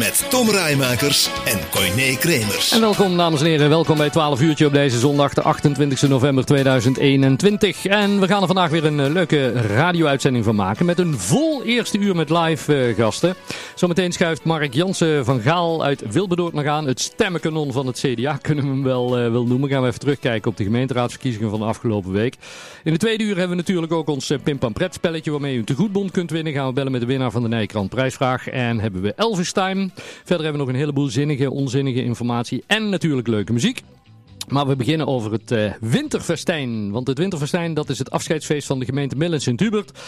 Met Tom Rijmakers en Coyne Kremers. En welkom dames en heren, welkom bij 12 uurtje op deze zondag de 28 november 2021. En we gaan er vandaag weer een eh, leuke radio-uitzending van maken met een vol eerste uur met live uh, gasten. Zometeen schuift Mark Jansen van Gaal uit Wilberdoord nog aan. Het stemmenkanon van het CDA kunnen we hem wel, uh, wel noemen. Gaan we even terugkijken op de gemeenteraadsverkiezingen van de afgelopen week. In de tweede uur hebben we natuurlijk ook ons Pim Pam Pret spelletje waarmee u een tegoedbond kunt winnen. Gaan we bellen met de winnaar van de Nijkrant prijsvraag. En hebben we Elvis. Verder hebben we nog een heleboel zinnige, onzinnige informatie en natuurlijk leuke muziek. Maar we beginnen over het uh, Winterfestijn. Want het Winterfestijn dat is het afscheidsfeest van de gemeente Millen Sint-Hubert.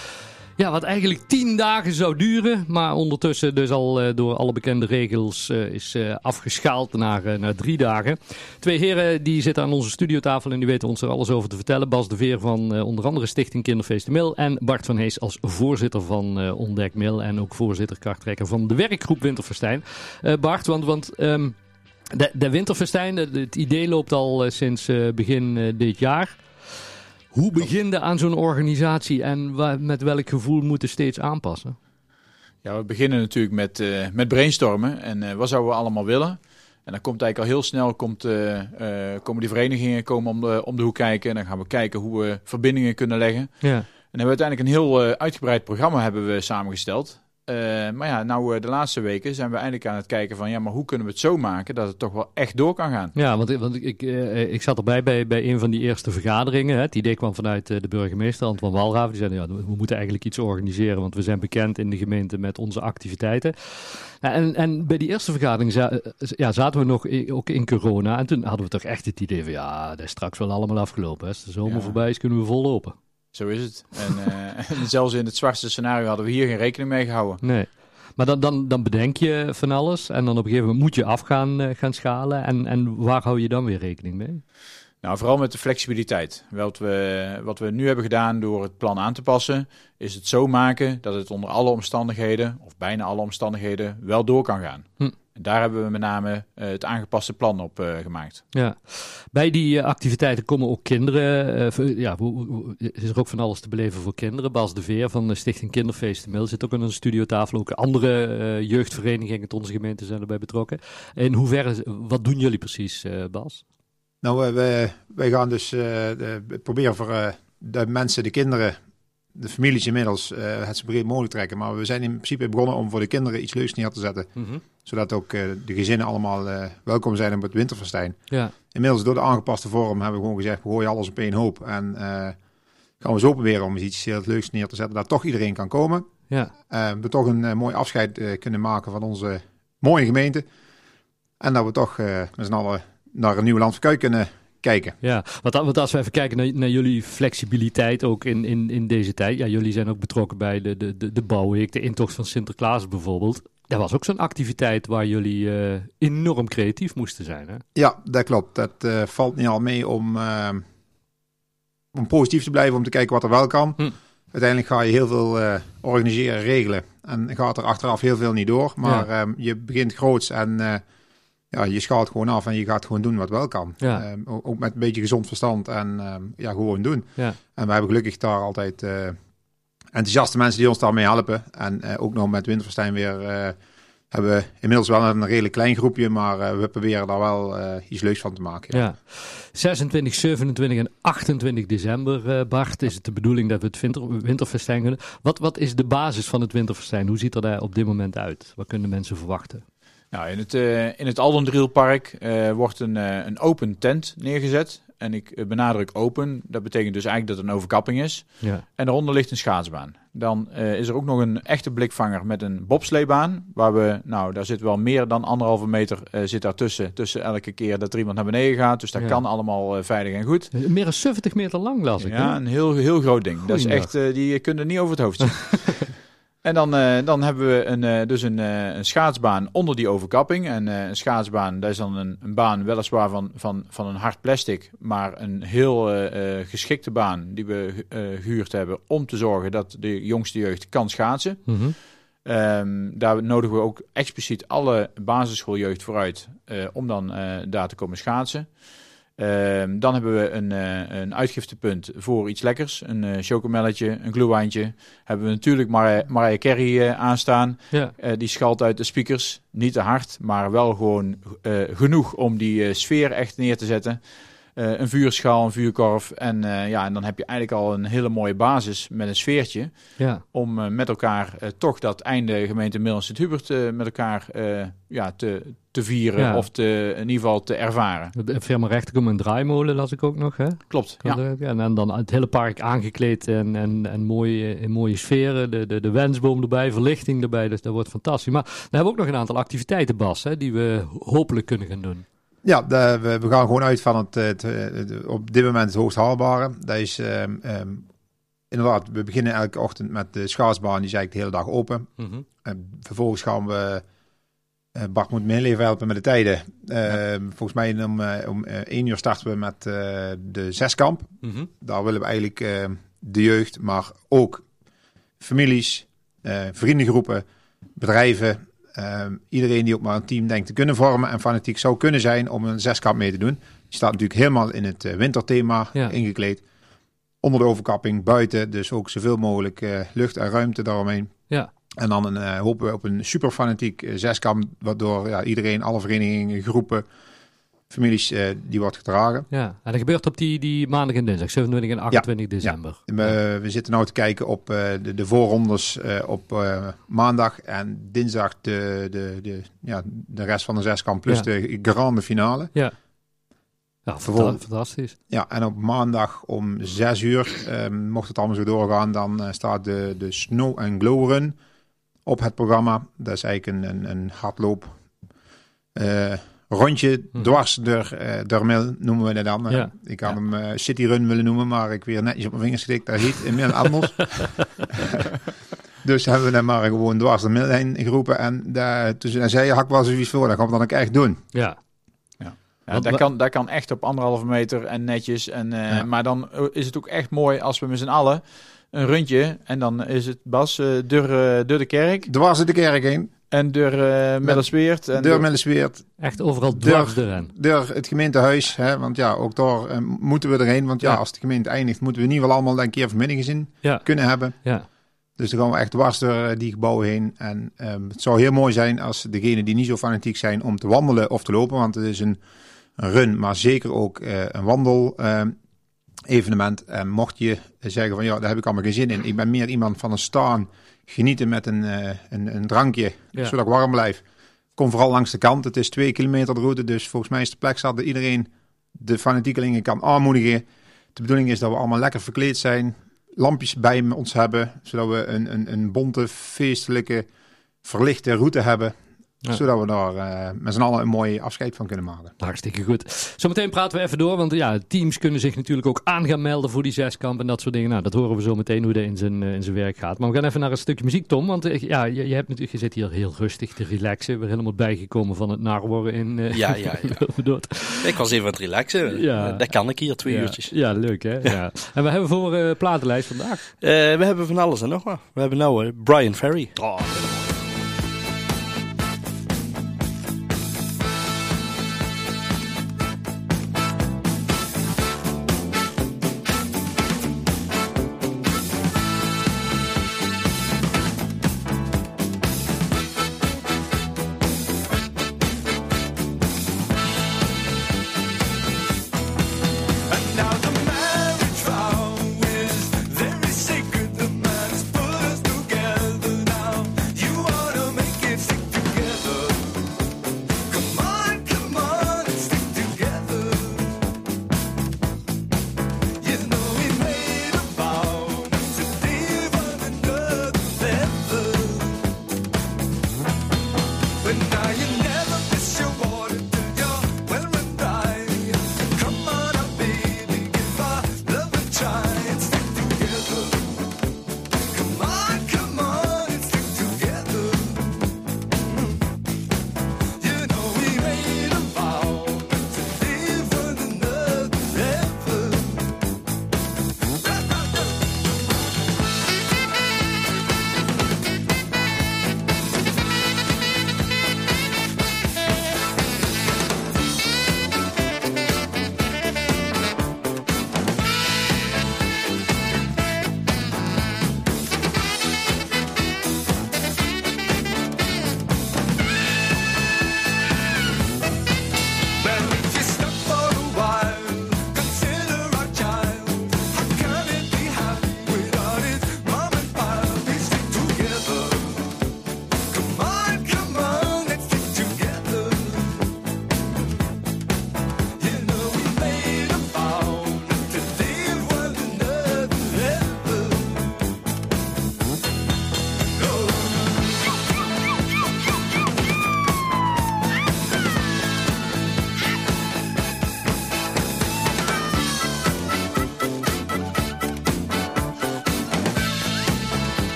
Ja, wat eigenlijk tien dagen zou duren, maar ondertussen dus al uh, door alle bekende regels uh, is uh, afgeschaald naar, naar drie dagen. Twee heren die zitten aan onze studiotafel en die weten ons er alles over te vertellen. Bas de Veer van onder andere Stichting Kinderfeest de Mil en Bart van Hees als voorzitter van Ontdek Mil en ook voorzitter krachttrekker van de werkgroep Winterfestijn. Bart, want... want um, de, de Winterfestijn, het idee loopt al sinds begin dit jaar. Hoe begin je aan zo'n organisatie en met welk gevoel moeten steeds aanpassen? Ja, we beginnen natuurlijk met, uh, met brainstormen en uh, wat zouden we allemaal willen. En dan komt eigenlijk al heel snel komt, uh, komen die verenigingen komen om, de, om de hoek kijken. En dan gaan we kijken hoe we verbindingen kunnen leggen. Ja. En hebben we uiteindelijk een heel uitgebreid programma hebben we samengesteld. Uh, maar ja, nou de laatste weken zijn we eindelijk aan het kijken van ja, maar hoe kunnen we het zo maken dat het toch wel echt door kan gaan? Ja, want, want ik, uh, ik zat erbij bij, bij een van die eerste vergaderingen. Hè. Het idee kwam vanuit de burgemeester Antoine Walraven. Die zei ja, we moeten eigenlijk iets organiseren, want we zijn bekend in de gemeente met onze activiteiten. En, en bij die eerste vergadering za ja, zaten we nog ook in corona. En toen hadden we toch echt het idee van ja, dat is straks wel allemaal afgelopen. Als de zomer ja. voorbij is, kunnen we vol lopen. Zo is het. En, uh, en zelfs in het zwartste scenario hadden we hier geen rekening mee gehouden. Nee. Maar dan, dan, dan bedenk je van alles en dan op een gegeven moment moet je af gaan, uh, gaan schalen. En, en waar hou je dan weer rekening mee? Nou, vooral met de flexibiliteit. Wat we, wat we nu hebben gedaan door het plan aan te passen, is het zo maken dat het onder alle omstandigheden, of bijna alle omstandigheden, wel door kan gaan. Hm. En daar hebben we met name uh, het aangepaste plan op uh, gemaakt. Ja. Bij die uh, activiteiten komen ook kinderen. ja, is er ook van alles te beleven voor kinderen. Bas de Veer van de Stichting Kinderfeest Mil zit ook aan een studiotafel. Ook andere jeugdverenigingen tot onze gemeente zijn erbij betrokken. In hoeverre, wat doen jullie precies, Bas? Nou, wij, wij gaan dus proberen voor de mensen, de kinderen, de families inmiddels het zo breed mogelijk trekken. Maar we zijn in principe begonnen om voor de kinderen iets leuks neer te zetten. Mm -hmm zodat ook uh, de gezinnen allemaal uh, welkom zijn op het winterfestijn. Ja. Inmiddels door de aangepaste vorm hebben we gewoon gezegd, we gooien alles op één hoop. En gaan we zo proberen om iets heel leuks neer te zetten, dat toch iedereen kan komen. Ja. we toch een mooi afscheid kunnen maken van onze mooie gemeente. En dat we toch met z'n allen naar een nieuw land van kunnen kijken. Ja, want, want als we even kijken naar, naar, jullie flexibiliteit ook in, in, in deze tijd. Ja, jullie zijn ook betrokken bij de, de, de, de bouwweek, de intocht van Sinterklaas bijvoorbeeld. Dat was ook zo'n activiteit waar jullie uh, enorm creatief moesten zijn. Hè? Ja, dat klopt. Dat uh, valt niet al mee om, uh, om positief te blijven, om te kijken wat er wel kan. Hm. Uiteindelijk ga je heel veel organiseren, regelen. En gaat er achteraf heel veel niet door. Maar ja. um, je begint groots en ja, je schaalt gewoon af en je gaat gewoon doen wat wel kan. Ja. Um, ook met een beetje gezond verstand en um, ja, gewoon doen. Ja. En we hebben gelukkig daar altijd enthousiaste mensen die ons daarmee helpen. En uh, ook nog met Winterverstijn weer uh, hebben we inmiddels wel een redelijk klein groepje, maar we proberen daar wel iets leuks van te maken. Ja. ja. 26, 27 en 28 december, Bart, is het de bedoeling dat we het winter, Winterfestijn kunnen. Wat, wat is de basis van het Winterfestijn? Hoe ziet er daar op dit moment uit? Wat kunnen mensen verwachten? Nou, in het, uh, in het Aldendrielpark uh, wordt een, uh, een open tent neergezet. En ik benadruk open. Dat betekent dus eigenlijk dat het een overkapping is. Ja. En daaronder ligt een schaatsbaan. Dan is er ook nog een echte blikvanger met een bobsleebaan. Waar we, nou, daar zit wel meer dan anderhalve meter zit daartussen. Tussen elke keer dat er iemand naar beneden gaat. Dus dat ja. kan allemaal veilig en goed. Meer dan 70 meter lang las ik. Ja, een heel, heel groot ding. dat is echt, die kunnen niet over het hoofd zien. En dan, uh, dan hebben we een, uh, dus een, uh, een, schaatsbaan onder die overkapping. En een schaatsbaan, dat is dan een, een, baan weliswaar van, van, van een hard plastic, maar een heel geschikte baan die we gehuurd hebben om te zorgen dat de jongste jeugd kan schaatsen. Mm -hmm. Ehm, daar nodigen we ook expliciet alle basisschooljeugd voor uit eh, om dan eh, daar te komen schaatsen. Ehm, dan hebben we een, eh, een uitgiftepunt voor iets lekkers. Een uh, chocomelletje, een glühweintje. Hebben we natuurlijk Mar Mariah Carey aanstaan. Ja. die schalt uit de speakers. Niet te hard, maar wel gewoon genoeg om die sfeer echt neer te zetten. Uh, een vuurschaal, een vuurkorf. En, uh, ja, en dan heb je eigenlijk al een hele mooie basis met een sfeertje. Ja. Om uh, met elkaar toch dat einde gemeente Millen Sint-Hubert met elkaar ja, te, te vieren. Ja. Of te, in ieder geval te ervaren. De firma Rechterkom een draaimolen las ik ook nog. Hè? Klopt, ja. En, en dan het hele park aangekleed en, en, en mooie, in mooie sferen. De, de, de wensboom erbij, verlichting erbij. Dus dat wordt fantastisch. Maar we hebben ook nog een aantal activiteiten, Bas, hè, die we hopelijk kunnen gaan doen. Ja, de, we, we, gaan gewoon uit van het, het, het, op dit moment het hoogst haalbare. Dat is um, um, inderdaad, we beginnen elke ochtend met de schaatsbaan, die is eigenlijk de hele dag open. Mm -hmm. en vervolgens gaan we, uh, Bart moet me even helpen met de tijden. Uh, ja. Volgens mij om, uh, om 1 uur starten we met de zeskamp. Mm -hmm. Daar willen we eigenlijk de jeugd, maar ook families, vriendengroepen, bedrijven, uh, iedereen die ook maar een team denkt te kunnen vormen en fanatiek zou kunnen zijn om een zeskamp mee te doen. Die staat natuurlijk helemaal in het uh, winterthema ja. ingekleed. Onder de overkapping, buiten, dus ook zoveel mogelijk uh, lucht en ruimte daaromheen. Ja. En dan een, hopen we op een super fanatiek zeskamp, waardoor ja, iedereen, alle verenigingen, groepen, families, die wordt gedragen. Ja, en dat gebeurt op die, die maandag en dinsdag, 27 en 28 ja. december. Ja. We, we, zitten nu te kijken op uh, de, de voorrondes uh, op maandag en dinsdag de, de, de, ja, de rest van de zeskamp plus Ja. de grande finale. Ja. Ja, fantastisch. Ja, en op maandag om zes uur, ehm, mocht het allemaal zo doorgaan, dan eh, staat de, de Snow and Glow Run op het programma. Dat is eigenlijk een, een, een hardloop eh, rondje Mhm. dwars door, eh door Mil, noemen we dat dan. Ja. Ik had Ja. hem eh, City Run willen noemen, maar ik weer netjes op mijn vingers getikt. Dat heet in Mil anders. dus hebben we dan maar gewoon dwars de Mil heen geroepen. En daar, toen hij zei, hak wel zoiets voor, dat gaan we dan ook echt doen. Ja. Ja, dat, kan, dat kan echt op anderhalve meter en netjes. En, eh, Ja. Maar dan eh, is het ook echt mooi als we met z'n allen een rondje. En dan is het Bas eh door, eh, door de kerk Dwars de kerk heen, en door uh, Mellesweert. En door Millesweert, Echt overal dwars Deur- erin. door het gemeentehuis. Hè, want ja, ook daar eh, moeten we erheen. Want ja, Ja. als de gemeente eindigt, moeten we in ieder geval allemaal een keer vermiddaggezin Ja. kunnen hebben. Ja. Dus dan gaan we echt dwars door eh, die gebouwen heen. En ehm, het zou heel mooi zijn als degenen die niet zo fanatiek zijn om te wandelen of te lopen. Want het is een, een run, maar zeker ook eh, een wandel ehm, evenement. En mocht je zeggen van ja, daar heb ik allemaal geen zin in. Ik ben meer iemand van een staan, genieten met een, eh, een, een drankje, Ja. zodat ik warm blijf. Kom vooral langs de kant. Het is twee kilometer de route, dus volgens mij is de plek zat dat iedereen de fanatiekelingen kan aanmoedigen. De bedoeling is dat we allemaal lekker verkleed zijn, lampjes bij ons hebben, zodat we een, een, een bonte, feestelijke, verlichte route hebben. Ja. Zodat we daar eh, met z'n allen een mooi afscheid van kunnen maken. Hartstikke goed. Zometeen praten we even door, want ja, teams kunnen zich natuurlijk ook aan gaan melden voor die zeskamp en dat soort dingen. Nou, dat horen we zo meteen hoe dat in zijn, eh, in zijn werk gaat. Maar we gaan even naar een stukje muziek, Tom, want eh, ja, je, je, hebt natuurlijk, je zit hier heel rustig te relaxen. Weer helemaal bijgekomen van het narworren in uh, Ja, ja, ja. Ik was even aan het relaxen. Ja. Dat kan ik hier, twee ja. uurtjes. Ja, leuk hè? Ja. En we hebben voor uh, platenlijst vandaag. Uh, we hebben van alles en nog wat. We hebben nou uh, Brian Ferry. Oh,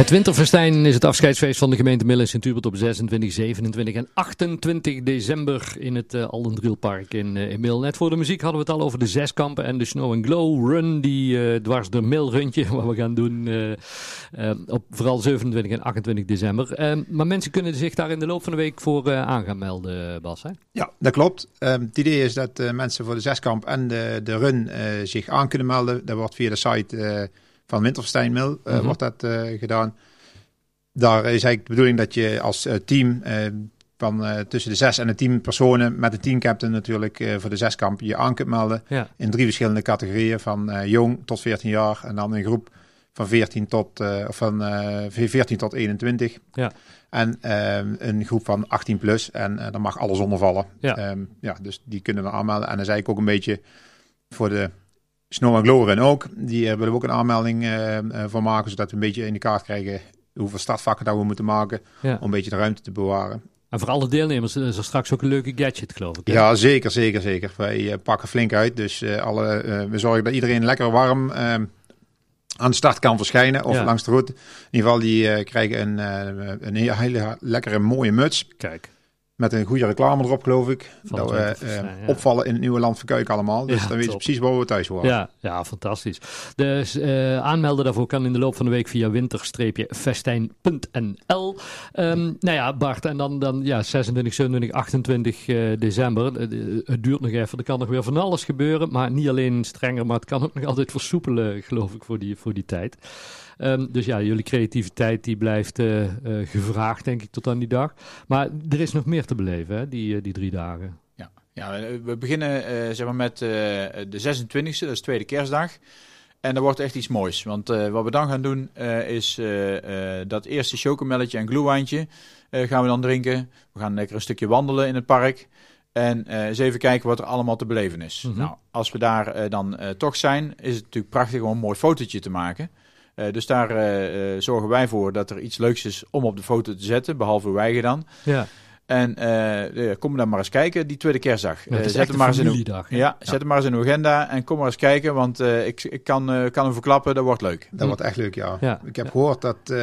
Het Winterfestijn is het afscheidsfeest van de gemeente Mill in Sint-Hubert op 26, 27 en 28 december in het uh, Aldendrielpark in, uh. Net voor de muziek hadden we het al over de zeskampen en de Snow and Glow Run, die uh, dwars de Mill rundje, wat we gaan doen op vooral 27 en 28 december. maar mensen kunnen zich daar in de loop van de week voor aan gaan melden, Bas. Hè? Ja, dat klopt. Um, het idee is dat mensen voor de zeskamp en de, de run zich aan kunnen melden. Dat wordt via de site van Winterstein Mill uh, mm wordt dat uh, gedaan. Daar is eigenlijk de bedoeling dat je als uh, team van tussen de zes en de tien personen met de teamcaptain natuurlijk voor de zeskamp je aan kunt melden. Ja. In drie verschillende categorieën van jong tot 14 jaar en dan een groep van 14 tot, of van 14 tot 21. Ja. En een groep van 18 plus en dan mag alles ondervallen. Ja. Um, ja, dus die kunnen we aanmelden. En dan is eigenlijk ook een beetje voor de Snow en Glower en ook. Die uh, willen we ook een aanmelding uh, voor maken, zodat we een beetje in de kaart krijgen hoeveel startvakken dat we moeten maken om een beetje de ruimte te bewaren. En voor alle deelnemers is er straks ook een leuke gadget, geloof ik. Ja, zeker, zeker, zeker. Wij pakken flink uit, dus alle, we zorgen dat iedereen lekker warm aan de start kan verschijnen of langs de route. In ieder geval, die krijgen een, een hele lekkere mooie muts. Kijk. Met een goede reclame erop, geloof ik. dat we uh, opvallen in het nieuwe land allemaal. Dus dan weet je precies waar we thuis worden. Ja, ja fantastisch. Dus uh, aanmelden daarvoor kan in de loop van de week via winter-festijn.nl. Um, nou ja, Bart, en dan, dan ja, 26, 27, 28 uh, december. het duurt nog even, er kan nog weer van alles gebeuren. Maar niet alleen strenger, maar het kan ook nog altijd versoepelen, geloof ik, voor die, voor die tijd. Um, dus ja, jullie creativiteit die blijft uh, uh, gevraagd, denk ik, tot aan die dag. Maar er is nog meer te beleven, hè, die, uh, die drie dagen. Ja, ja we beginnen zeg maar met de 26e, dat is tweede kerstdag. En dat wordt echt iets moois. Want wat we dan gaan doen is dat eerste chocomelletje en gloewijntje gaan we dan drinken. We gaan lekker een stukje wandelen in het park. En eens even kijken wat er allemaal te beleven is. Mm -hmm. Nou, als we daar dan toch zijn, is het natuurlijk prachtig om een mooi fotootje te maken. Uh, dus daar uh, zorgen wij voor dat er iets leuks is om op de foto te zetten, behalve wij dan. Ja. En uh, kom dan maar eens kijken, die tweede kerstdag. Ja, zet hem maar eens in uw, ja, ja, zet hem maar eens in uw agenda en kom maar eens kijken, want ik, ik kan, kan hem verklappen, dat wordt leuk. Dat wordt echt leuk, ja. ja. Ik heb gehoord dat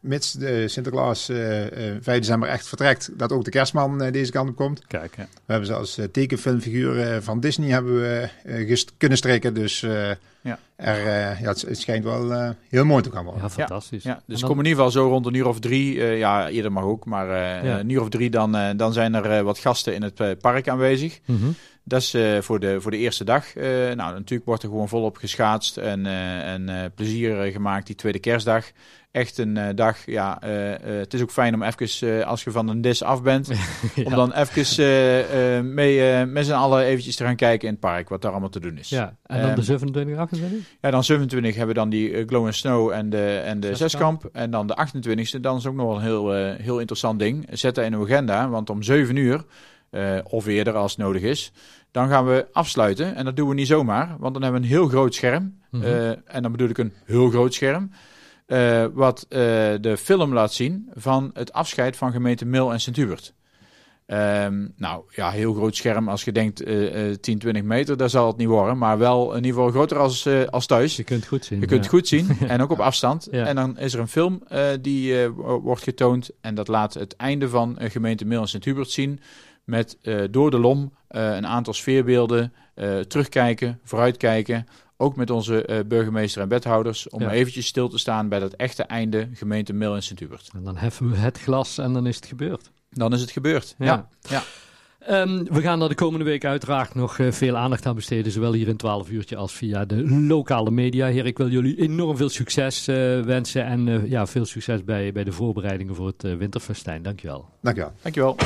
mits de Sinterklaas 5 december echt vertrekt, dat ook de kerstman deze kant op komt. Kijk, ja. We hebben ze als tekenfilmfiguur van Disney hebben we kunnen strikken, dus ja. Er, uh, ja, het, schijnt wel uh, heel mooi te gaan worden. Ja, fantastisch. Ja, dus dan... kom in ieder geval zo rond een uur of drie, uh, ja, eerder mag ook, maar ja. een uur of drie, dan, dan zijn er wat gasten in het park aanwezig. Mm -hmm. Dat is voor, de, voor de eerste dag. nou, natuurlijk wordt er gewoon volop geschaatst en, en plezier gemaakt die tweede kerstdag echt een dag. Ja, het is ook fijn om even, als je van een dis af bent, ja. om dan even mee, met z'n allen eventjes te gaan kijken in het park, wat daar allemaal te doen is. Ja, en dan de 27, 28? Ja, dan 27 hebben we dan die Glow and Snow en de, en de zeskamp. En dan de 28e, dan is ook nog wel een heel, heel interessant ding. Zet dat in uw agenda, want om 7 uur, of eerder als het nodig is, dan gaan we afsluiten. En dat doen we niet zomaar, want dan hebben we een heel groot scherm. Mm -hmm. en dan bedoel ik een heel groot scherm. Uh, wat de film laat zien van het afscheid van gemeente Mil en Sint-Hubert. Um, nou ja, heel groot scherm. Als je denkt uh, 10, 20 meter, daar zal het niet worden. Maar wel in ieder geval groter als, als thuis. Je kunt het goed zien. Je kunt het goed zien. En ook op afstand. Ja. En dan is er een film die wordt getoond. En dat laat het einde van gemeente Mil en Sint-Hubert zien. Met door de lom een aantal sfeerbeelden. terugkijken, vooruitkijken ook met onze uh, burgemeester en wethouders, om ja. eventjes stil te staan bij dat echte einde gemeente Mil en Sint-Hubert. En dan heffen we het glas en dan is het gebeurd. Dan is het gebeurd, ja. ja. Um, we gaan er de komende week uiteraard nog uh, veel aandacht aan besteden, zowel hier in 12 uurtje als via de lokale media. Heer, ik wil jullie enorm veel succes uh, wensen en uh, ja, veel succes bij, bij de voorbereidingen voor het winterfestijn. Dankjewel. Dankjewel. Dankjewel.